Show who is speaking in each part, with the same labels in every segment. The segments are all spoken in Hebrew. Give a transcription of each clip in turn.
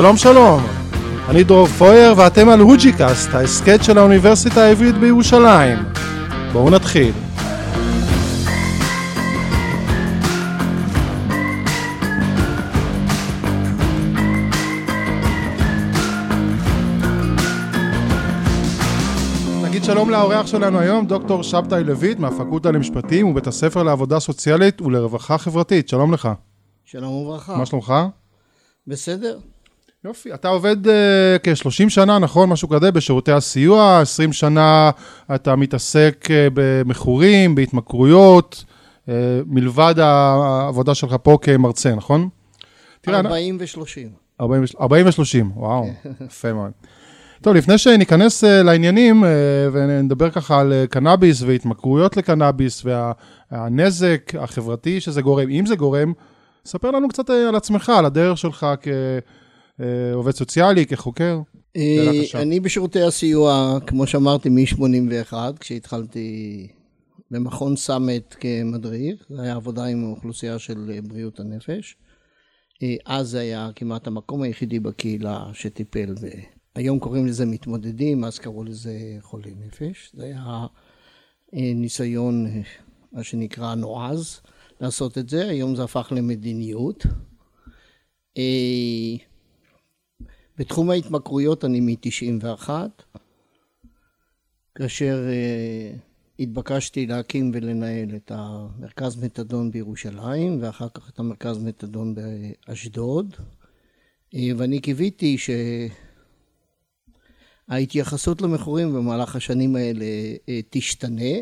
Speaker 1: שלום שלום, אני דרור פויר ואתם על הוג'יקאסט, ההסכת של האוניברסיטה העברית בירושלים. בואו נתחיל. נגיד שלום לאורח שלנו היום, דוקטור שבתאי לויט מהפקולטה למשפטים ובית הספר לעבודה סוציאלית ולרווחה חברתית. שלום לך.
Speaker 2: שלום וברכה.
Speaker 1: מה שלומך?
Speaker 2: בסדר.
Speaker 1: יופי, אתה עובד uh, כ-30 שנה, נכון? משהו כזה, בשירותי הסיוע, 20 שנה אתה מתעסק uh, במכורים, בהתמכרויות, uh, מלבד העבודה שלך פה כמרצה, נכון?
Speaker 2: תראה, 40 ו-30.
Speaker 1: 40 ו-30, וואו, יפה מאוד. טוב, לפני שניכנס לעניינים ונדבר ככה על קנאביס והתמכרויות לקנאביס והנזק החברתי שזה גורם, אם זה גורם, ספר לנו קצת על עצמך, על הדרך שלך כעובד סוציאלי, כחוקר.
Speaker 2: אני בשירותי הסיוע, כמו שאמרתי, מ-81, כשהתחלתי במכון סאמט כמדריך, זו הייתה עבודה עם אוכלוסייה של בריאות הנפש. אז זה היה כמעט המקום היחידי בקהילה שטיפל ב... היום קוראים לזה מתמודדים, אז קראו לזה חולי נפש. זה היה ניסיון, מה שנקרא נועז. לעשות את זה, היום זה הפך למדיניות. בתחום ההתמכרויות אני מ-91, כאשר התבקשתי להקים ולנהל את המרכז מתדון בירושלים ואחר כך את המרכז מתדון באשדוד ואני קיוויתי שההתייחסות למכורים במהלך השנים האלה תשתנה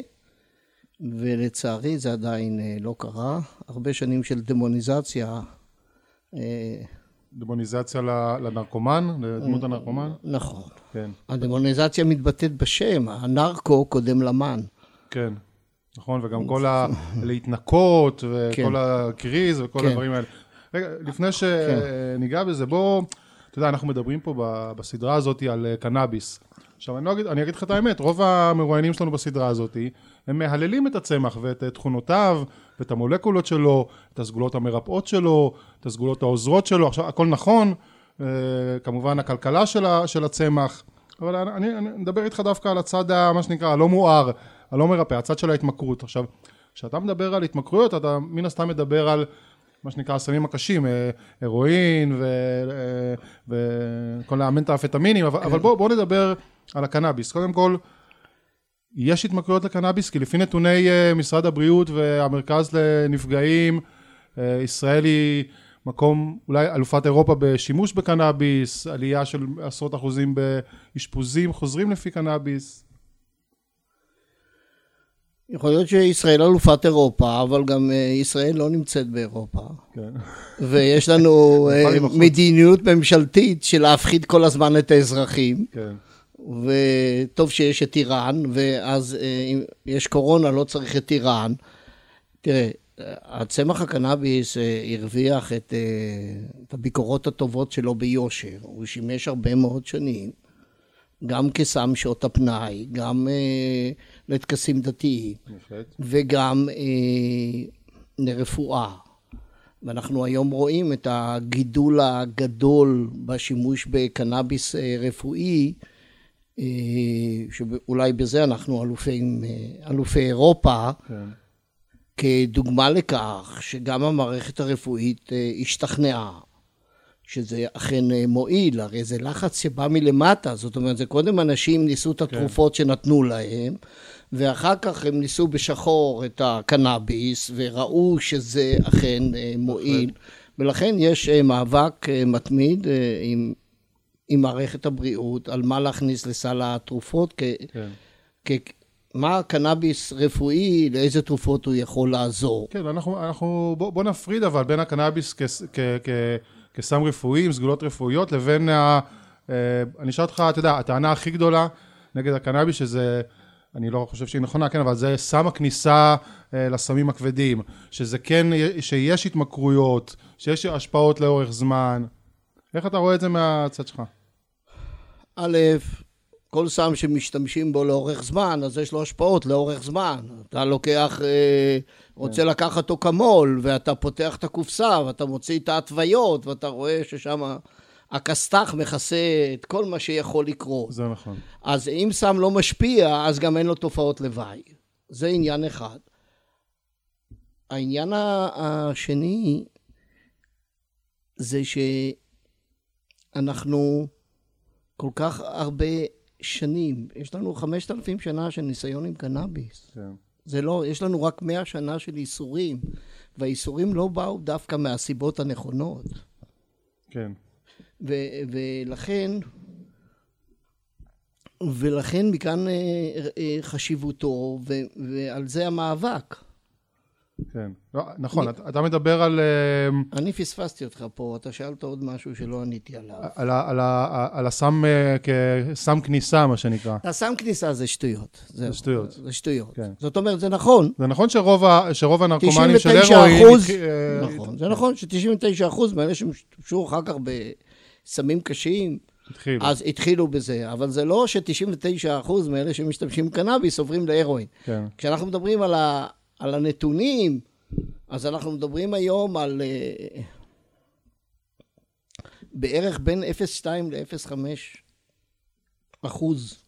Speaker 2: ולצערי זה עדיין לא קרה. הרבה שנים של דמוניזציה.
Speaker 1: דמוניזציה לנרקומן, לדמות הנרקומן?
Speaker 2: נכון. כן. הדמוניזציה מתבטאת בשם, הנרקו קודם למן.
Speaker 1: כן, נכון, וגם כל ה... להתנקות, וכל כן. הקריז, וכל כן. הדברים האלה. רגע, לפני שניגע כן. בזה, בוא, אתה יודע, אנחנו מדברים פה בסדרה הזאת על קנאביס. עכשיו, אני, לא אגיד, אני אגיד לך את האמת, רוב המרואיינים שלנו בסדרה הזאת, הם מהללים את הצמח ואת תכונותיו, ואת המולקולות שלו, את הסגולות המרפאות שלו, את הסגולות העוזרות שלו, עכשיו, הכל נכון, כמובן הכלכלה של, של הצמח, אבל אני, אני מדבר איתך דווקא על הצד, מה שנקרא, הלא מואר, הלא מרפא, הצד של ההתמכרות. עכשיו, כשאתה מדבר על התמכרויות, אתה מן הסתם מדבר על מה שנקרא הסמים הקשים, הרואין וכל המנטה-אפטמינים, אבל, אבל בואו בוא נדבר על הקנאביס. קודם כל, יש התמכרויות לקנאביס, כי לפי נתוני משרד הבריאות והמרכז לנפגעים, ישראל היא מקום, אולי אלופת אירופה בשימוש בקנאביס, עלייה של עשרות אחוזים באשפוזים חוזרים לפי קנאביס.
Speaker 2: יכול להיות שישראל אלופת אירופה, אבל גם ישראל לא נמצאת באירופה. כן. ויש לנו מדיניות ממשלתית של להפחיד כל הזמן את האזרחים. כן. וטוב שיש את איראן, ואז אם יש קורונה, לא צריך את איראן. תראה, הצמח הקנאביס הרוויח את, את הביקורות הטובות שלו ביושר. הוא שימש הרבה מאוד שנים, גם כסם שעות הפנאי, גם לטקסים דתיים, וגם לרפואה. ואנחנו היום רואים את הגידול הגדול בשימוש בקנאביס רפואי, שאולי בזה אנחנו אלופי, אלופי אירופה, כן. כדוגמה לכך שגם המערכת הרפואית השתכנעה שזה אכן מועיל, הרי זה לחץ שבא מלמטה, זאת אומרת, זה קודם אנשים ניסו את התרופות כן. שנתנו להם, ואחר כך הם ניסו בשחור את הקנאביס, וראו שזה אכן מועיל, ולכן יש מאבק מתמיד עם, עם מערכת הבריאות על מה להכניס לסל התרופות, כ, כן. כ, מה הקנאביס רפואי, לאיזה תרופות הוא יכול לעזור.
Speaker 1: כן, אנחנו, אנחנו בוא, בוא נפריד אבל בין הקנאביס כ, כ, כ, כסם רפואי עם סגולות רפואיות לבין, ה, אני אשאל אותך, אתה יודע, הטענה הכי גדולה נגד הקנאביס שזה, אני לא חושב שהיא נכונה, כן, אבל זה סם הכניסה לסמים הכבדים, שזה כן, שיש התמכרויות, שיש השפעות לאורך זמן. איך אתה רואה את זה מהצד שלך?
Speaker 2: א', כל סם שמשתמשים בו לאורך זמן, אז יש לו השפעות לאורך זמן. אתה לוקח, רוצה כן. לקחת אוקמול, ואתה פותח את הקופסה, ואתה מוציא את ההתוויות, ואתה רואה ששם הכסת"ח מכסה את כל מה שיכול לקרות.
Speaker 1: זה נכון.
Speaker 2: אז אם סם לא משפיע, אז גם אין לו תופעות לוואי. זה עניין אחד. העניין השני זה שאנחנו כל כך הרבה שנים, יש לנו חמשת אלפים שנה של ניסיון עם קנאביס. כן. זה לא, יש לנו רק מאה שנה של איסורים, והאיסורים לא באו דווקא מהסיבות הנכונות.
Speaker 1: כן.
Speaker 2: ו- ולכן, ולכן מכאן אה, אה, חשיבותו, ו- ועל זה המאבק.
Speaker 1: כן, לא, נכון, אני, אתה מדבר על...
Speaker 2: אה, אני פספסתי אותך פה, אתה שאלת עוד משהו שלא עניתי עליו.
Speaker 1: על, על, על, על הסם כסם כניסה, מה שנקרא.
Speaker 2: הסם כניסה זה שטויות.
Speaker 1: זה שטויות.
Speaker 2: זה שטויות. כן. זאת אומרת, זה נכון.
Speaker 1: זה נכון שרוב, ה, שרוב הנרקומנים של הרואין...
Speaker 2: אחוז, נכון, זה נכון ש-99 אחוז מאלה שמשתמשו אחר כך בסמים קשים, התחילו. אז התחילו בזה, אבל זה לא ש-99% מאלה שמשתמשים בקנאביס עוברים להרואין. כן. כשאנחנו מדברים על, ה, על הנתונים, אז אנחנו מדברים היום על uh, בערך בין 0.2 ל-0.5 אחוז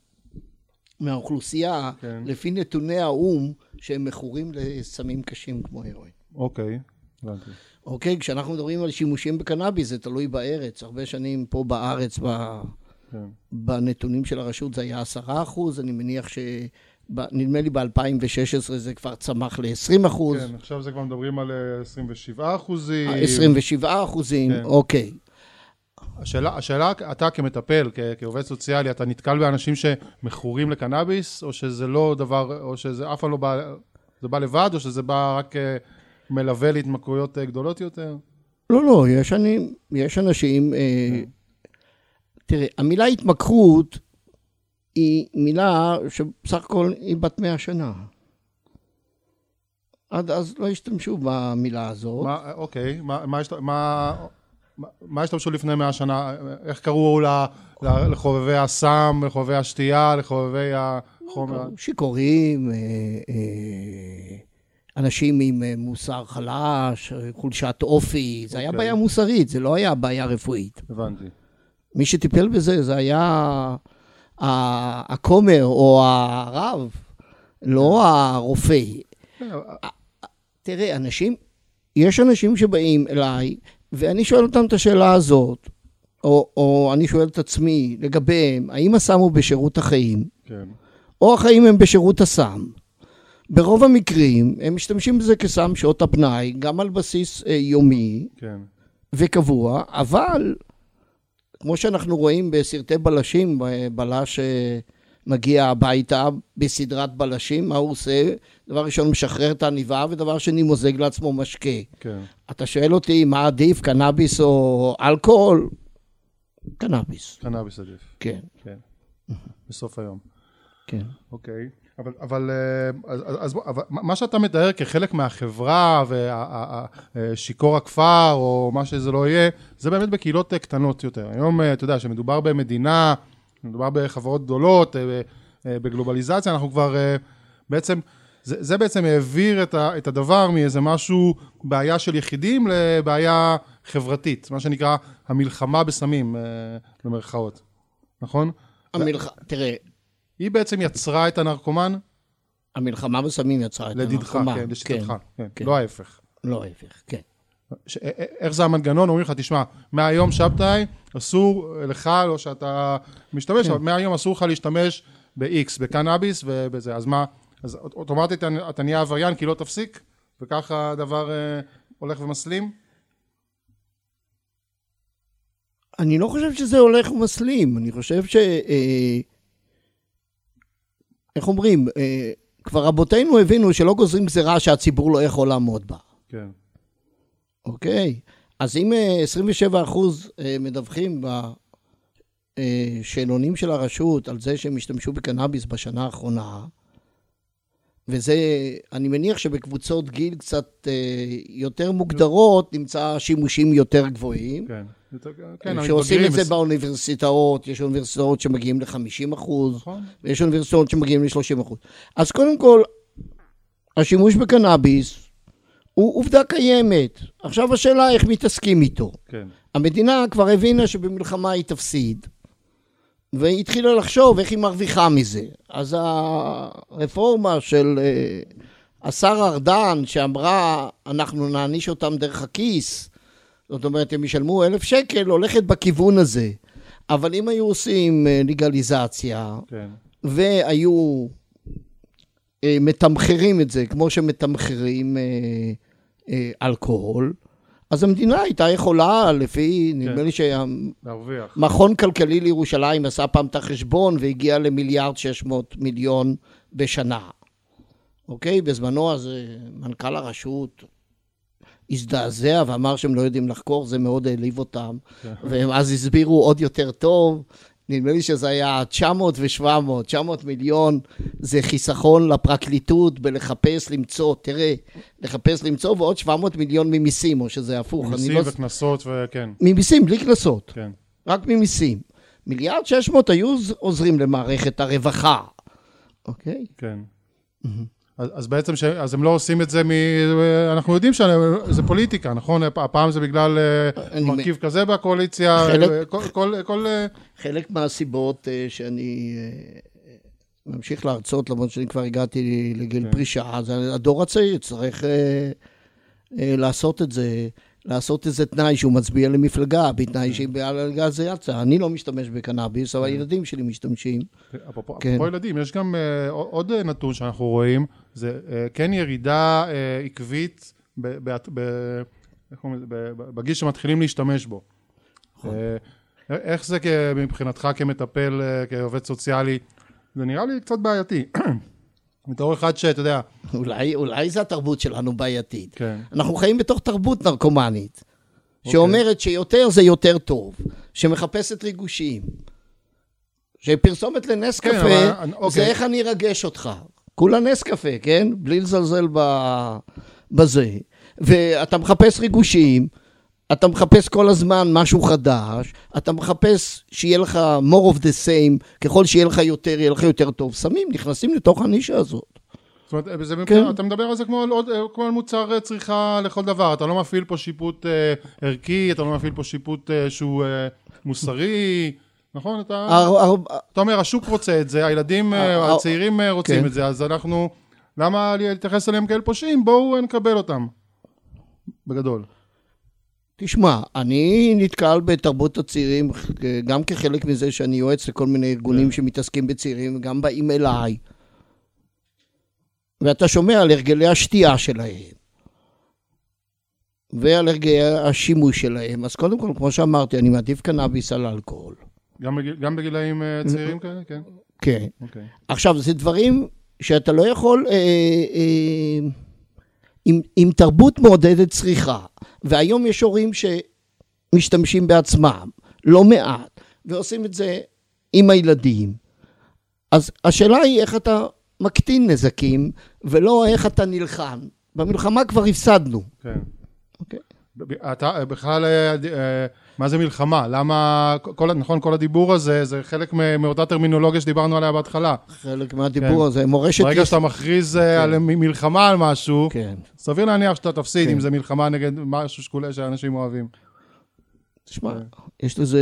Speaker 2: מהאוכלוסייה, כן. לפי נתוני האו"ם, שהם מכורים לסמים קשים כמו הרואין.
Speaker 1: אוקיי, הבנתי.
Speaker 2: אוקיי, כשאנחנו מדברים על שימושים בקנאביס, זה תלוי בארץ. הרבה שנים פה בארץ, ב... כן. בנתונים של הרשות זה היה עשרה אחוז, אני מניח ש... נדמה לי ב-2016 זה כבר צמח ל-20 אחוז.
Speaker 1: כן, עכשיו זה כבר מדברים על 27 אחוזים.
Speaker 2: 27 אחוזים, כן. אוקיי.
Speaker 1: השאלה, השאלה, אתה כמטפל, כ- כעובד סוציאלי, אתה נתקל באנשים שמכורים לקנאביס, או שזה לא דבר, או שזה אף פעם לא בא, זה בא לבד, או שזה בא רק אה, מלווה להתמכרויות אה, גדולות יותר?
Speaker 2: לא, לא, יש, אני, יש אנשים... אה, כן. תראה, המילה התמכרות היא מילה שבסך הכל היא בת מאה שנה. עד אז לא השתמשו במילה הזאת.
Speaker 1: מה, אוקיי, מה, מה, מה, מה השתמשו לפני מאה שנה? איך קראו לחובבי הסם, לחובבי השתייה, לחובבי החומר?
Speaker 2: שיכורים, אה, אה, אנשים עם אה, מוסר חלש, חולשת אופי, זה היה אוקיי. בעיה מוסרית, זה לא היה בעיה רפואית.
Speaker 1: הבנתי.
Speaker 2: מי שטיפל בזה, זה היה הכומר או הרב, לא הרופא. כן, תראה, אנשים, יש אנשים שבאים אליי, ואני שואל אותם את השאלה הזאת, או, או אני שואל את עצמי לגביהם, האם הסם הוא בשירות החיים, כן. או החיים הם בשירות הסם. ברוב המקרים הם משתמשים בזה כסם שעות הפנאי, גם על בסיס אה, יומי כן. וקבוע, אבל כמו שאנחנו רואים בסרטי בלשים, בלש אה, מגיע הביתה בסדרת בלשים, מה הוא עושה? דבר ראשון משחרר את העניבה, ודבר שני מוזג לעצמו משקה. כן. אתה שואל אותי מה עדיף, קנאביס או אלכוהול? קנאביס.
Speaker 1: קנאביס עדיף.
Speaker 2: כן.
Speaker 1: כן. בסוף היום.
Speaker 2: כן.
Speaker 1: אוקיי. אבל, אבל אז, אז, אבל מה שאתה מתאר כחלק מהחברה ושיכור הכפר או מה שזה לא יהיה, זה באמת בקהילות קטנות יותר. היום, אתה יודע, שמדובר במדינה, מדובר בחברות גדולות, בגלובליזציה, אנחנו כבר בעצם, זה, זה בעצם העביר את, ה, את הדבר מאיזה משהו, בעיה של יחידים לבעיה חברתית, מה שנקרא המלחמה בסמים, במרכאות, נכון?
Speaker 2: המלח... תראה,
Speaker 1: היא בעצם יצרה את הנרקומן?
Speaker 2: המלחמה בסמים יצרה את הנרקומן.
Speaker 1: לדידך, כן, לשיטתך, כן, כן, כן. לא ההפך.
Speaker 2: לא ההפך, כן.
Speaker 1: ש... איך זה המנגנון? אומרים לך, תשמע, מהיום שבתאי, אסור לך, לא שאתה משתמש, כן. אבל מהיום אסור לך להשתמש ב-X, בקנאביס ובזה. אז מה, אז אוטומטית אתה נהיה עבריין כי לא תפסיק? וככה הדבר אה, הולך ומסלים?
Speaker 2: אני לא חושב שזה הולך ומסלים, אני חושב ש... אה, איך אומרים, אה, כבר רבותינו הבינו שלא גוזרים גזירה שהציבור לא יכול לעמוד בה.
Speaker 1: כן.
Speaker 2: אוקיי? אז אם 27 אה, אחוז אה, מדווחים בשאלונים של הרשות על זה שהם השתמשו בקנאביס בשנה האחרונה, וזה, אני מניח שבקבוצות גיל קצת יותר מוגדרות נמצא שימושים יותר גבוהים. כן. כן, שעושים את זה באוניברסיטאות, יש אוניברסיטאות שמגיעים ל-50 אחוז, נכון. ויש אוניברסיטאות שמגיעים ל-30 אחוז. אז קודם כל, השימוש בקנאביס הוא עובדה קיימת. עכשיו השאלה איך מתעסקים איתו.
Speaker 1: כן.
Speaker 2: המדינה כבר הבינה שבמלחמה היא תפסיד, והיא התחילה לחשוב איך היא מרוויחה מזה. אז הרפורמה של אה, השר ארדן, שאמרה, אנחנו נעניש אותם דרך הכיס, זאת אומרת, הם ישלמו אלף שקל, הולכת בכיוון הזה. אבל אם היו עושים אה, לגליזציה, כן. והיו אה, מתמחרים את זה כמו שמתמחרים אלכוהול, אז המדינה הייתה יכולה, לפי, כן. נדמה לי שהמכון כלכלי לירושלים עשה פעם את החשבון והגיע למיליארד שש מאות מיליון בשנה. אוקיי? בזמנו אז אה, מנכ"ל הרשות הזדעזע ואמר שהם לא יודעים לחקור, זה מאוד העליב אותם. כן. והם אז הסבירו עוד יותר טוב. נדמה לי שזה היה 900 ו-700, 900 מיליון זה חיסכון לפרקליטות בלחפש, למצוא, תראה, לחפש, למצוא, ועוד 700 מיליון ממיסים, או שזה הפוך.
Speaker 1: ממיסים לא... וקנסות וכן.
Speaker 2: ממיסים, בלי קנסות. כן. רק ממיסים. מיליארד 600 היו עוזרים למערכת הרווחה, אוקיי?
Speaker 1: כן. Mm-hmm. אז, אז בעצם, ש... אז הם לא עושים את זה מ... אנחנו יודעים שזה פוליטיקה, נכון? הפעם זה בגלל אה, מרכיב מ... כזה בקואליציה, חלק, כל, כל, כל...
Speaker 2: אה, חלק מהסיבות אה, שאני ממשיך להרצות, למרות שאני כבר הגעתי לגיל כן. פרישה, זה הדור הצעיר צריך לעשות את זה. לעשות איזה תנאי שהוא מצביע למפלגה, בתנאי שהיא בעל זה יצא. אני לא משתמש בקנאביס, אבל הילדים שלי משתמשים.
Speaker 1: אפרופו כן. ילדים, יש גם אה, עוד נתון שאנחנו רואים, זה אה, כן ירידה אה, עקבית בגיל שמתחילים להשתמש בו. נכון. איך זה מבחינתך כמטפל, כעובד סוציאלי? זה נראה לי קצת בעייתי. בתור אחד שאתה יודע...
Speaker 2: אולי, אולי זה התרבות שלנו בעייתית. כן. אנחנו חיים בתוך תרבות נרקומנית, אוקיי. שאומרת שיותר זה יותר טוב, שמחפשת ריגושים. שפרסומת לנס כן, קפה, אבל, אוקיי. זה איך אני ארגש אותך. כולה נס קפה, כן? בלי לזלזל. בזה. ואתה מחפש ריגושים, אתה מחפש כל הזמן משהו חדש, אתה מחפש שיהיה לך more of the same, ככל שיהיה לך יותר, יהיה לך יותר טוב. סמים נכנסים לתוך הנישה הזאת.
Speaker 1: זאת אומרת, זה כן. אתה מדבר על זה כמו על, כמו על מוצר אה, צריכה לכל דבר, אתה לא מפעיל פה שיפוט אה, ערכי, אתה לא מפעיל פה שיפוט אה, שהוא אה, מוסרי, נכון? אתה, הר, הר, אתה אומר, השוק רוצה את זה, הילדים, אה, הר, הצעירים הר, רוצים כן. את זה, אז אנחנו, למה להתייחס אליהם כאל פושעים? בואו נקבל אותם, בגדול.
Speaker 2: תשמע, אני נתקל בתרבות הצעירים גם כחלק מזה שאני יועץ לכל מיני ארגונים כן. שמתעסקים בצעירים, גם באים אליי. ואתה שומע על הרגלי השתייה שלהם, ועל הרגלי השימוש שלהם. אז קודם כל, כמו שאמרתי, אני מעדיף קנאביס על אלכוהול.
Speaker 1: גם, בגיל, גם בגילאים אה, צעירים כאלה? כן.
Speaker 2: כן. Okay. אוקיי. עכשיו, זה דברים שאתה לא יכול... אה, אה, עם, עם תרבות מעודדת צריכה, והיום יש הורים שמשתמשים בעצמם, לא מעט, ועושים את זה עם הילדים. אז השאלה היא איך אתה מקטין נזקים, ולא איך אתה נלחם. במלחמה כבר הפסדנו. כן.
Speaker 1: אוקיי? אתה בכלל, אה, אה, מה זה מלחמה? למה, כל, נכון, כל הדיבור הזה, זה חלק מאותה טרמינולוגיה שדיברנו עליה בהתחלה.
Speaker 2: חלק מהדיבור כן. הזה, מורשת...
Speaker 1: ברגע שאתה מכריז אה, כן. על מלחמה על משהו, כן. סביר להניח שאתה תפסיד, כן. אם זה מלחמה נגד משהו שקולה שאנשים אוהבים.
Speaker 2: תשמע. יש לזה...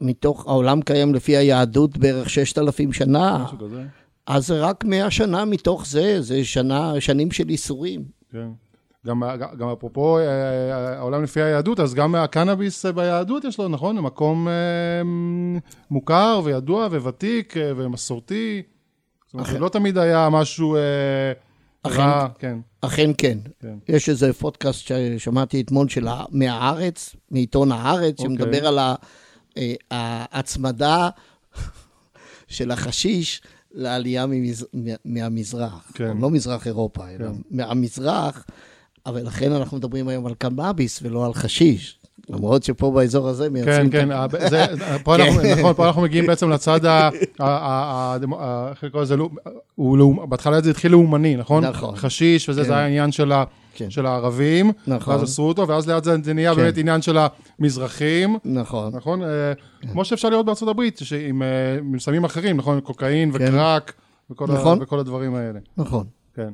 Speaker 2: מתוך העולם קיים לפי היהדות בערך ששת אלפים שנה. משהו כזה. אז זה רק מאה שנה מתוך זה, זה שנה, שנים של ייסורים. כן.
Speaker 1: גם, גם אפרופו אה, אה, העולם לפי היהדות, אז גם הקנאביס ביהדות יש לו, נכון? מקום אה, מוכר וידוע וותיק ומסורתי. זאת אומרת, זה לא תמיד היה משהו
Speaker 2: אכן, רע, כן. אכן כן. כן. יש איזה פודקאסט ששמעתי אתמול של מהארץ, מעיתון הארץ, אוקיי. שמדבר על ההצמדה של החשיש לעלייה ממז... מהמזרח. כן. לא מזרח אירופה, כן. אלא מהמזרח. אבל לכן אנחנו מדברים היום על קנאביס ולא על חשיש. למרות שפה באזור הזה
Speaker 1: מייצרים... כן, כן, זה, פה אנחנו, כן. נכון, פה אנחנו מגיעים בעצם לצד ה... איך לקרוא לזה? בהתחלה זה התחיל לאומני, נכון? נכון. חשיש וזה, זה כן. היה עניין של ה... כן. של הערבים, נכון. ואז אסרו אותו, ואז ליד זה, זה נהיה כן. באמת עניין של המזרחים. נכון. נכון? כן. כמו שאפשר לראות בארצות הברית, עם סמים אחרים, נכון? קוקאין כן. וקרק, וכל, נכון. ה, וכל הדברים האלה.
Speaker 2: נכון.
Speaker 1: כן.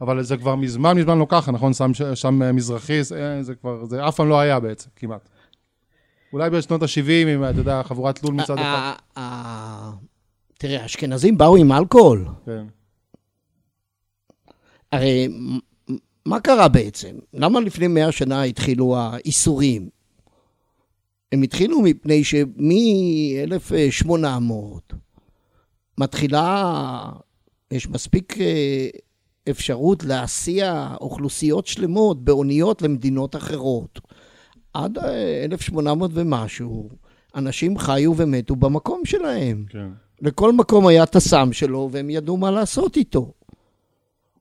Speaker 1: אבל זה כבר מזמן מזמן לא ככה, נכון? שם, שם מזרחי, זה, זה כבר, זה אף פעם לא היה בעצם, כמעט. אולי בשנות ה-70, עם, אתה יודע, חבורת לול מצד אחד.
Speaker 2: תראה, האשכנזים באו עם אלכוהול.
Speaker 1: כן.
Speaker 2: הרי מה קרה בעצם? למה לפני מאה שנה התחילו האיסורים? הם התחילו מפני שמ-1800 מתחילה, יש מספיק אה, אפשרות להסיע אוכלוסיות שלמות באוניות למדינות אחרות. עד 1800 ומשהו, אנשים חיו ומתו במקום שלהם.
Speaker 1: כן.
Speaker 2: לכל מקום היה את הסם שלו, והם ידעו מה לעשות איתו.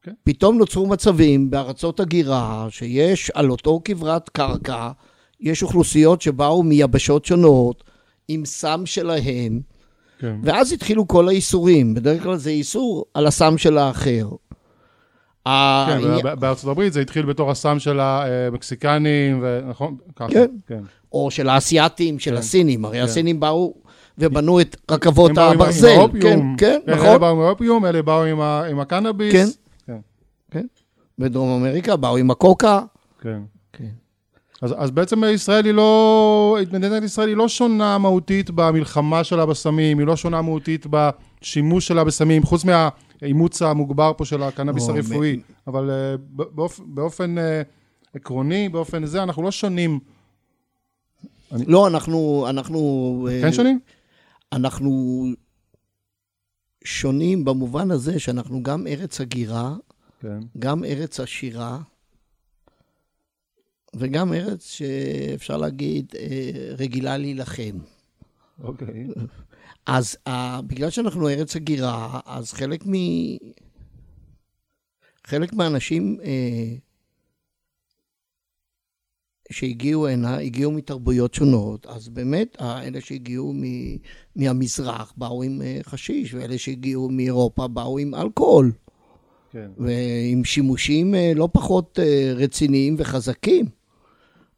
Speaker 1: כן.
Speaker 2: פתאום נוצרו מצבים בארצות הגירה, שיש על אותו כברת קרקע, יש אוכלוסיות שבאו מיבשות שונות, עם סם שלהם,
Speaker 1: כן.
Speaker 2: ואז התחילו כל האיסורים. בדרך כלל זה איסור על הסם של האחר.
Speaker 1: כן, בארצות הברית זה התחיל בתור הסם של המקסיקנים, ו- נכון?
Speaker 2: כן.
Speaker 1: כן.
Speaker 2: או של האסייתים, של
Speaker 1: כן.
Speaker 2: הסינים. הרי
Speaker 1: כן.
Speaker 2: הסינים באו ובנו את רכבות
Speaker 1: הם באו עם-
Speaker 2: הברזל.
Speaker 1: האופיום.
Speaker 2: כן, כן,
Speaker 1: אלה
Speaker 2: נכון.
Speaker 1: באו עם האופיום, אלה באו עם ה- עם הקנאביס.
Speaker 2: כן.
Speaker 1: כן.
Speaker 2: כן. בדרום אמריקה באו עם הקוקה.
Speaker 1: כן.
Speaker 2: כן.
Speaker 1: אז, אז בעצם ישראל היא לא, מדינת ישראל היא לא שונה מהותית במלחמה שלה בסמים, היא לא שונה מהותית בשימוש שלה בסמים, חוץ מהאימוץ המוגבר פה של הקנאביס
Speaker 2: או,
Speaker 1: הרפואי, אבל uh, באופ, באופן uh, עקרוני, באופן זה, אנחנו לא שונים.
Speaker 2: לא, אנחנו... אנחנו
Speaker 1: כן שונים?
Speaker 2: אנחנו שונים במובן הזה שאנחנו גם ארץ הגירה,
Speaker 1: כן.
Speaker 2: גם ארץ עשירה, וגם ארץ שאפשר להגיד אה, רגילה להילחם.
Speaker 1: אוקיי.
Speaker 2: אז uh, בגלל שאנחנו ארץ הגירה, אז חלק מ... חלק מהאנשים אה, שהגיעו הנה, הגיעו מתרבויות שונות, אז באמת, אה, אלה שהגיעו מ... מהמזרח באו עם אה, חשיש, ואלה שהגיעו מאירופה באו עם אלכוהול,
Speaker 1: כן.
Speaker 2: ועם שימושים אה, לא פחות אה, רציניים וחזקים.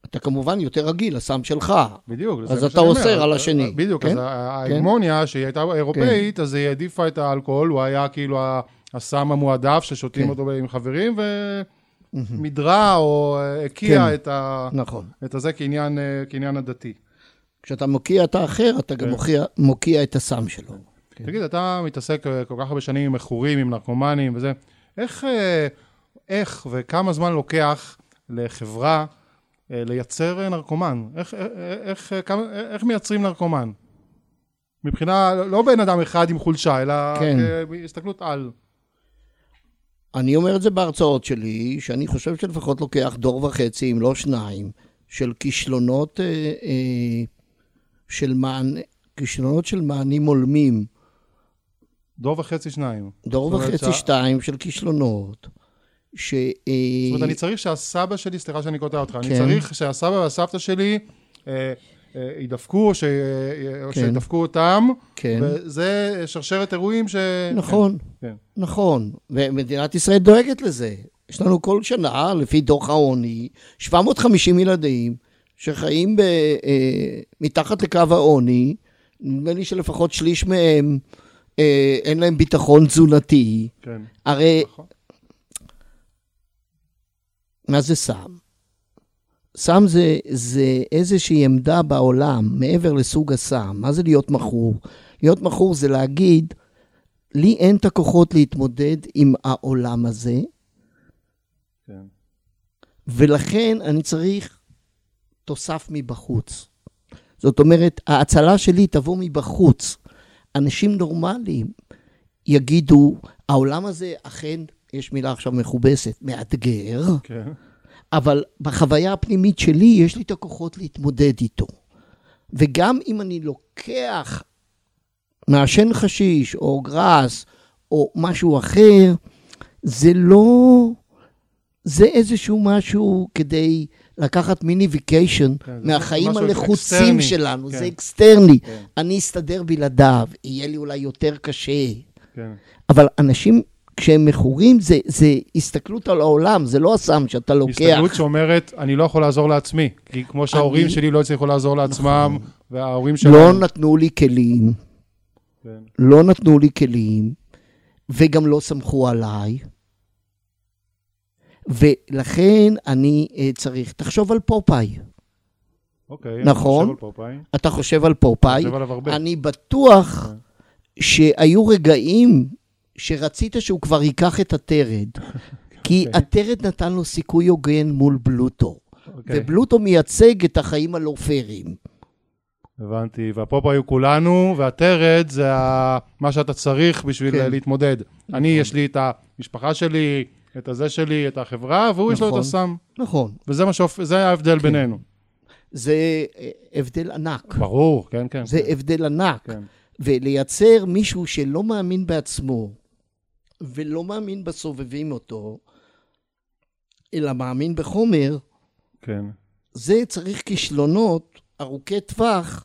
Speaker 2: אתה כמובן יותר רגיל לסם שלך.
Speaker 1: בדיוק.
Speaker 2: אז אתה
Speaker 1: אומר.
Speaker 2: אוסר על השני,
Speaker 1: בדיוק,
Speaker 2: כן?
Speaker 1: אז ההגמוניה, שהיא הייתה אירופאית, אז היא העדיפה את האלכוהול, הוא היה כאילו הסם המועדף ששותים
Speaker 2: כן.
Speaker 1: אותו עם חברים, ומידרה או אה, הקיאה
Speaker 2: כן.
Speaker 1: את ה...
Speaker 2: נכון.
Speaker 1: את הזה כעניין, אה, כעניין הדתי.
Speaker 2: כשאתה מוקיע את האחר, אתה גם
Speaker 1: כן.
Speaker 2: מוקיע, מוקיע את הסם שלו. כן.
Speaker 1: תגיד, אתה מתעסק אה, כל כך הרבה שנים עם מכורים, עם נרקומנים וזה, איך, איך וכמה זמן לוקח לחברה לייצר אה, נרקומן? איך, איך, איך, אה, כמה, איך מייצרים נרקומן? מבחינה, לא בן אדם אחד עם חולשה, אלא
Speaker 2: כן.
Speaker 1: בהסתכלות על.
Speaker 2: אני אומר את זה בהרצאות שלי, שאני חושב שלפחות לוקח דור וחצי, אם לא שניים, של כישלונות אה, אה, של מענה, כישלונות של מענים הולמים.
Speaker 1: דור וחצי, שניים.
Speaker 2: דור וחצי,
Speaker 1: שה-
Speaker 2: שתיים של כישלונות. ש... אה,
Speaker 1: זאת אומרת, אני צריך שהסבא שלי, סליחה שאני קוטע אותך, אני
Speaker 2: כן.
Speaker 1: צריך שהסבא והסבתא שלי אה, אה, ידפקו, ש- אה,
Speaker 2: כן.
Speaker 1: שידפקו אותם,
Speaker 2: כן,
Speaker 1: וזה שרשרת אירועים ש...
Speaker 2: נכון,
Speaker 1: כן.
Speaker 2: נכון. ומדינת ישראל דואגת לזה. יש לנו כל שנה, לפי דוח העוני, 750 ילדים שחיים ב, אה, מתחת לקו העוני, נדמה לי שלפחות שליש מהם אה, אין להם ביטחון תזונתי.
Speaker 1: כן,
Speaker 2: הרי
Speaker 1: נכון.
Speaker 2: מה זה סם? סם זה, זה איזושהי עמדה בעולם, מעבר לסוג הסם. מה זה להיות מכור? להיות מכור זה להגיד, לי אין את הכוחות להתמודד עם העולם הזה,
Speaker 1: כן.
Speaker 2: ולכן אני צריך תוסף מבחוץ. זאת אומרת, ההצלה שלי תבוא מבחוץ. אנשים נורמליים יגידו, העולם הזה אכן, יש מילה עכשיו מכובסת, מאתגר,
Speaker 1: כן.
Speaker 2: אבל בחוויה הפנימית שלי יש לי את הכוחות להתמודד איתו. וגם אם אני לוקח מעשן חשיש או גראס או משהו אחר, זה לא... זה איזשהו משהו כדי לקחת mini vacation
Speaker 1: כן,
Speaker 2: מהחיים הלחוצים
Speaker 1: אקסטרני,
Speaker 2: שלנו,
Speaker 1: כן.
Speaker 2: זה אקסטרני.
Speaker 1: כן.
Speaker 2: אני אסתדר בלעדיו, יהיה לי אולי יותר קשה.
Speaker 1: כן.
Speaker 2: אבל אנשים, כשהם מכורים, זה, זה הסתכלות על העולם, זה לא הסם שאתה לוקח.
Speaker 1: הסתכלות שאומרת, אני לא יכול לעזור לעצמי, כי כמו שההורים
Speaker 2: אני-
Speaker 1: שלי לא הצליחו לעזור לעצמם, וההורים שלהם...
Speaker 2: לא נתנו לי כלים,
Speaker 1: כן.
Speaker 2: לא נתנו לי כלים, וגם לא סמכו עליי. ולכן אני אה, צריך, תחשוב על פופאי.
Speaker 1: אוקיי,
Speaker 2: נכון.
Speaker 1: אני חושב על פופאי.
Speaker 2: אתה חושב על פופאי.
Speaker 1: חושב עליו הרבה.
Speaker 2: אני בטוח שהיו רגעים שרצית שהוא כבר ייקח את הטרד. כי
Speaker 1: אוקיי.
Speaker 2: הטרד נתן לו סיכוי הוגן מול בלוטו.
Speaker 1: אוקיי,
Speaker 2: ובלוטו מייצג את החיים הלא פיירים.
Speaker 1: הבנתי. והפופאי הוא כולנו, והטרד זה מה שאתה צריך בשביל
Speaker 2: כן.
Speaker 1: להתמודד. אני, יש לי את המשפחה שלי, את הזה שלי, את החברה, והוא יש לו את
Speaker 2: נכון.
Speaker 1: הסם.
Speaker 2: נכון.
Speaker 1: וזה מה שהופ... זה ההבדל בינינו.
Speaker 2: זה אה, הבדל ענק.
Speaker 1: ברור, כן, כן.
Speaker 2: זה הבדל ענק.
Speaker 1: כן.
Speaker 2: ולייצר מישהו שלא מאמין בעצמו, ולא מאמין בסובבים אותו, אלא מאמין בחומר,
Speaker 1: כן.
Speaker 2: זה צריך כישלונות ארוכי טווח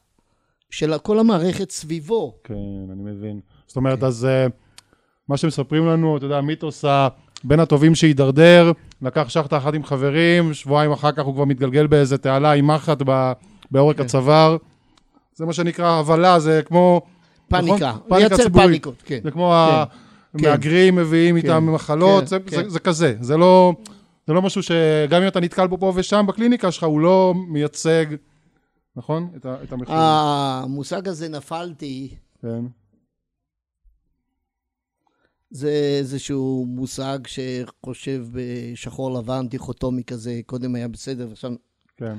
Speaker 2: של כל המערכת סביבו.
Speaker 1: כן, אני מבין. זאת אומרת, אז אה, מה שמספרים לנו, אתה יודע, המיתוס ה- בין הטובים שהידרדר, לקח שחטה אחת עם חברים, שבועיים אחר כך הוא כבר מתגלגל באיזה תעלה עם מחט בעורק
Speaker 2: כן.
Speaker 1: הצוואר. זה מה שנקרא הבלה, זה כמו...
Speaker 2: פאניקה.
Speaker 1: נכון? פאניקה ציבורית.
Speaker 2: פאניקות, כן.
Speaker 1: זה כמו
Speaker 2: כן.
Speaker 1: המהגרים מביאים
Speaker 2: כן.
Speaker 1: איתם מחלות,
Speaker 2: כן,
Speaker 1: זה-
Speaker 2: כן.
Speaker 1: זה- זה כזה. זה לא... זה לא משהו שגם אם אתה נתקל בו פה ושם בקליניקה שלך, הוא לא מייצג, נכון? את ה- את המחיר.
Speaker 2: המושג הזה נפלתי,
Speaker 1: כן,
Speaker 2: זה איזשהו מושג שחושב בשחור לבן, דיכוטומי כזה, קודם היה בסדר, ועכשיו
Speaker 1: כן,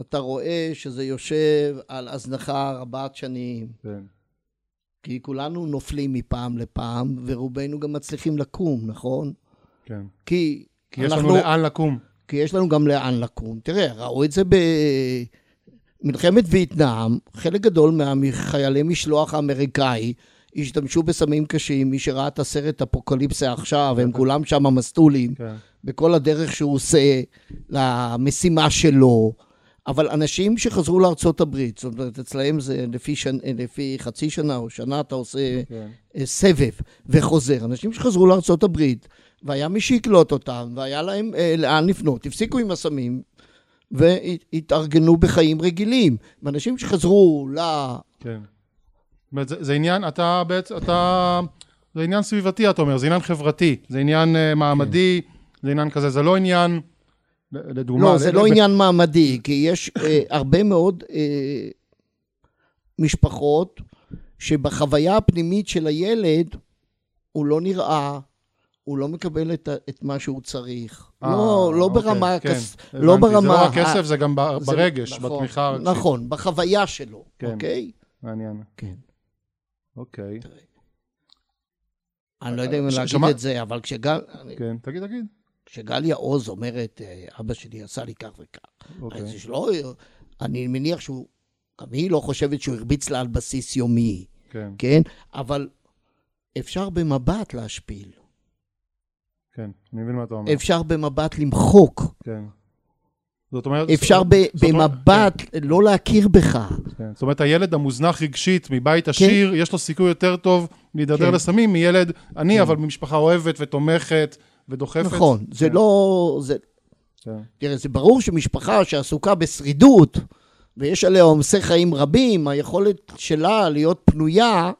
Speaker 2: אתה רואה שזה יושב על הזנחה רבת שנים,
Speaker 1: כן.
Speaker 2: כי כולנו נופלים מפעם לפעם, ורובנו גם מצליחים לקום, נכון?
Speaker 1: כן.
Speaker 2: כי,
Speaker 1: כי יש
Speaker 2: אנחנו,
Speaker 1: לנו לאן לקום.
Speaker 2: כי יש לנו גם לאן לקום. תראה, ראו את זה במלחמת וייטנאם, חלק גדול מהחיילי משלוח האמריקאי השתמשו בסמים קשים, מי שראה את הסרט אפוקליפסה עכשיו, הם כולם שם מסטולים,
Speaker 1: כן,
Speaker 2: בכל הדרך שהוא עושה למשימה שלו. אבל אנשים שחזרו לארצות הברית, זאת אומרת, אצלהם זה לפי, שנ... לפי חצי שנה או שנה אתה עושה
Speaker 1: כן.
Speaker 2: אה, סבב וחוזר. אנשים שחזרו לארצות הברית, והיה מי שיקלוט אותם, והיה להם אה, לאן לפנות, הפסיקו עם הסמים, והתארגנו בחיים רגילים. ואנשים שחזרו ל...
Speaker 1: כן. זה, זה עניין, אתה בעצם, אתה, זה עניין סביבתי, אתה אומר, זה עניין חברתי, זה עניין uh, מעמדי, זה עניין כזה, זה לא עניין, לדוגמה...
Speaker 2: לא, זה לא
Speaker 1: ל-
Speaker 2: עניין מעמדי, כי יש אה, הרבה מאוד אה, משפחות שבחוויה הפנימית של הילד, הוא לא נראה, הוא לא מקבל את, את מה שהוא צריך.
Speaker 1: אה,
Speaker 2: לא, לא
Speaker 1: אוקיי,
Speaker 2: ברמה...
Speaker 1: כן,
Speaker 2: הכס...
Speaker 1: הבנתי.
Speaker 2: לא ברמה...
Speaker 1: זה לא רק כסף, זה גם ב-
Speaker 2: זה-
Speaker 1: ברגש,
Speaker 2: נכון,
Speaker 1: בתמיכה הרגשית.
Speaker 2: נכון, בחוויה שלו,
Speaker 1: כן.
Speaker 2: אוקיי?
Speaker 1: מעניין,
Speaker 2: כן.
Speaker 1: אוקיי.
Speaker 2: אני לא יודע אם להגיד את זה, אבל כשגל,
Speaker 1: כן, תגיד, תגיד.
Speaker 2: כשגליה עוז אומרת, אה, אבא שלי עשה לי כך וכך,
Speaker 1: אוקיי.
Speaker 2: אז יש לו, אני מניח שהוא, גם היא לא חושבת שהוא הרביץ לה על בסיס יומי,
Speaker 1: כן,
Speaker 2: כן? אבל אפשר במבט להשפיל,
Speaker 1: כן, אני מבין מה אתה אומר.
Speaker 2: אפשר במבט למחוק,
Speaker 1: כן. זאת אומרת...
Speaker 2: אפשר ב-
Speaker 1: זאת
Speaker 2: במבט לא להכיר בך.
Speaker 1: כן. זאת אומרת, הילד המוזנח רגשית מבית עשיר, יש לו סיכוי יותר טוב להידרדר
Speaker 2: כן.
Speaker 1: לסמים מילד עני, אבל ממשפחה אוהבת ותומכת ודוחפת.
Speaker 2: נכון, זה
Speaker 1: כן.
Speaker 2: לא... זה,
Speaker 1: כן,
Speaker 2: תראה, זה ברור שמשפחה שעסוקה בשרידות, ויש עליה עומסי חיים רבים, היכולת שלה להיות פנויה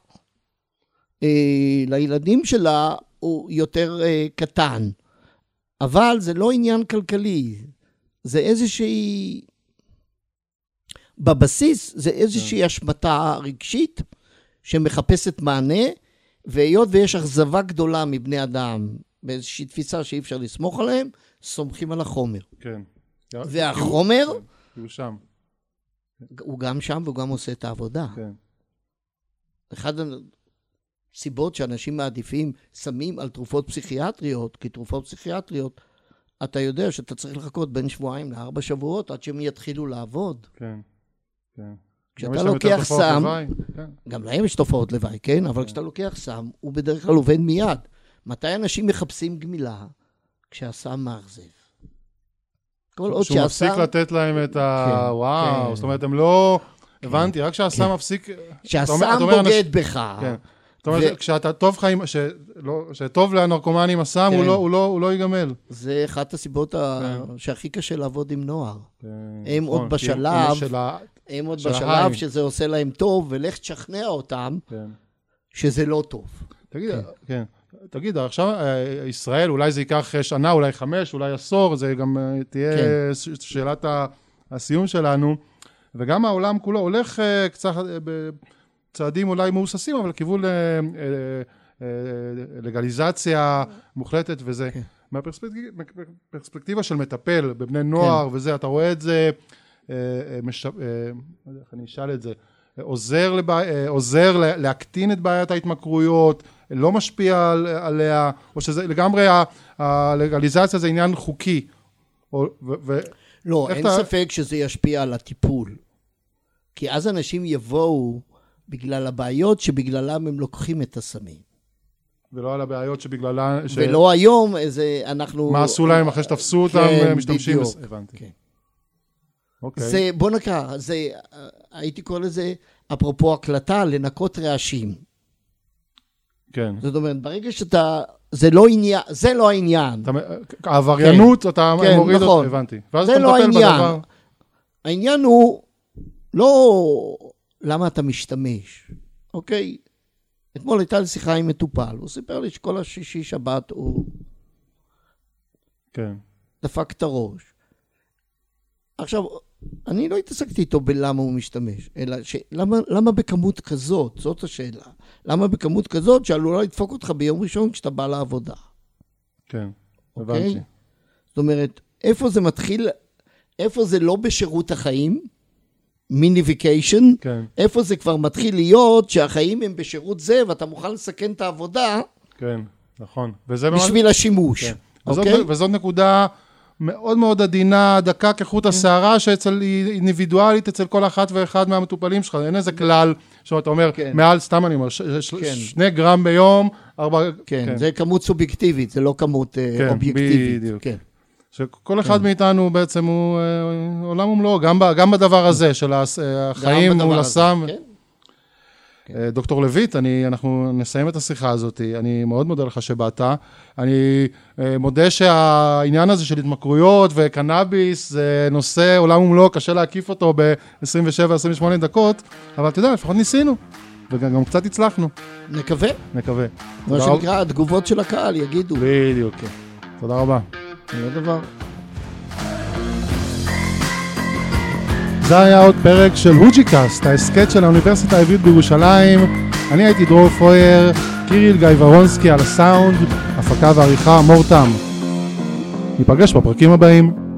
Speaker 2: אה, לילדים שלה הוא יותר אה, קטן. אבל זה לא עניין כלכלי, זה איזושהי... בבסיס זה איזושהי השמטה רגשית שמחפשת מענה, והיות ויש אכזבה גדולה מבני אדם באיזושהי תפיסה שאי אפשר לסמוך עליהם, סומכים על החומר.
Speaker 1: כן.
Speaker 2: והחומר,
Speaker 1: כי הוא שם,
Speaker 2: הוא גם שם והוא גם עושה את העבודה.
Speaker 1: כן.
Speaker 2: אחת הסיבות שאנשים מעדיפים סמים על תרופות פסיכיאטריות, כי תרופות פסיכיאטריות, אתה יודע שאתה צריך לחכות בין שבועיים לארבע שבועות עד שהם יתחילו לעבוד.
Speaker 1: כן, כן.
Speaker 2: כשאתה לוקח סם,
Speaker 1: לוואי, כן.
Speaker 2: גם להם יש תופעות לוואי, כן? אבל כשאתה לוקח סם, הוא בדרך כלל עובד מיד. מתי אנשים מחפשים גמילה? כשהסם מאכזב. כל עוד
Speaker 1: שהוא מפסיק
Speaker 2: שהסם...
Speaker 1: לתת להם את ה...
Speaker 2: כן,
Speaker 1: וואו,
Speaker 2: כן.
Speaker 1: זאת אומרת, הם לא... הבנתי, רק כשהסם מפסיק... אתה אומר-
Speaker 2: כשהסם בוגד בך.
Speaker 1: כן. זאת אומרת,
Speaker 2: ו-
Speaker 1: כשאתה טוב. ש- לא- שטוב לנרקומן עם הסם, הוא
Speaker 2: כן.
Speaker 1: לא- הוא לא- הוא לא ייגמל.
Speaker 2: זה אחת הסיבות ה- שהכי קשה לעבוד עם נוער.
Speaker 1: כן,
Speaker 2: הם
Speaker 1: נכון,
Speaker 2: עוד
Speaker 1: כי
Speaker 2: בשלב- הם עוד
Speaker 1: של
Speaker 2: בשלב. שזה עושה להם טוב, ולך תשכנע אותם
Speaker 1: כן.
Speaker 2: שזה לא טוב.
Speaker 1: תגיד, כן. תגיד, עכשיו אה, ישראל, אולי זה ייקח אה, שנה, אולי חמש, אולי עשור, זה גם אה, תהיה
Speaker 2: כן.
Speaker 1: שאלת הסיום שלנו, וגם העולם כולו הולך קצת בצעדים אולי מהוססים, אבל לכיוון לגליזציה מוחלטת וזה. כן. מהפרספקטיבה של מטפל בבני נוער כן. וזה, אתה רואה את זה, מש... לא יודע איך אני אשאל את זה, עוזר, לבע... עוזר להקטין את בעיית ההתמכרויות, לא משפיע על, עליה, או שזה לגמרי הלגליזציה זה עניין חוקי. או, ו, ו,
Speaker 2: לא, אין אתה... ספק שזה ישפיע על הטיפול. כי אז אנשים יבואו בגלל הבעיות שבגללם הם לוקחים את הסמים.
Speaker 1: ולא על הבעיות שבגללם...
Speaker 2: ש... ולא היום, איזה, אנחנו...
Speaker 1: מה עשו להם אחרי שתפסו אותם, כן, משתמשים... בדיוק. הבנתי. כן.
Speaker 2: אוקיי. זה, בוא נקרא, זה, הייתי קורא לזה, אפרופו הקלטה, לנקות רעשים.
Speaker 1: כן.
Speaker 2: זאת אומרת, ברגע שאתה, זה לא עניין, זה לא העניין. אתה,
Speaker 1: העבריינות, כן. אתה כן, מוריד נכון. אותה, הבנתי.
Speaker 2: ואז זה אתה לא העניין. בדבר... העניין הוא לא למה אתה משתמש, אוקיי? אתמול הייתה לי שיחה עם מטופל, הוא סיפר לי שכל השישי שבת הוא...
Speaker 1: כן.
Speaker 2: דפק את הראש. עכשיו, אני לא התעסקתי איתו בלמה הוא משתמש, אלא ש... למה, למה בכמות כזאת? זאת השאלה. למה בכמות כזאת שעלולה לדפוק אותך ביום ראשון כשאתה בא לעבודה?
Speaker 1: כן, אוקיי? הבנתי.
Speaker 2: זאת אומרת, איפה זה מתחיל, איפה זה לא בשירות החיים, mini vacation,
Speaker 1: כן.
Speaker 2: איפה זה כבר מתחיל להיות שהחיים הם בשירות זה ואתה מוכן לסכן את העבודה.
Speaker 1: כן, נכון. וזה
Speaker 2: בשביל ממש... השימוש. כן.
Speaker 1: אוקיי? וזאת, וזאת נקודה מאוד מאוד עדינה, דקה כחוט כן. השערה, שאצל, היא אינדיבידואלית אצל כל אחת ואחד מהמטופלים שלך, אין איזה כלל, שאתה אומר, כן. מעל, סתם אני אומר, ש, ש, כן. שני גרם ביום, ארבע...
Speaker 2: כן, כן, זה כמות סובייקטיבית, זה לא כמות אה, כן, אובייקטיבית. בדיוק. כן.
Speaker 1: שכל אחד כן. מאיתנו בעצם הוא אה, עולם ומלואו, גם, גם בדבר הזה של החיים מול הסם. כן. אה, דוקטור לויט, אני, אנחנו נסיים את השיחה הזאת, אני מאוד מודה לך שבאת. אני אה, מודה שהעניין הזה של התמכרויות וקנאביס זה נושא עולם ומלואו, קשה להקיף אותו ב-27-28 דקות, אבל אתה יודע, לפחות ניסינו, וגם קצת הצלחנו.
Speaker 2: נקווה.
Speaker 1: נקווה.
Speaker 2: מה שנקרא, התגובות של הקהל יגידו.
Speaker 1: בדיוק, כן. תודה רבה.
Speaker 2: תודה דבר.
Speaker 1: זה היה עוד פרק של הוג'יקאסט, ההסכת של האוניברסיטה העברית בירושלים. אני הייתי דרור פרויר, קיריל גיא ורונסקי על הסאונד, הפקה ועריכה מורתם. ניפגש בפרקים הבאים.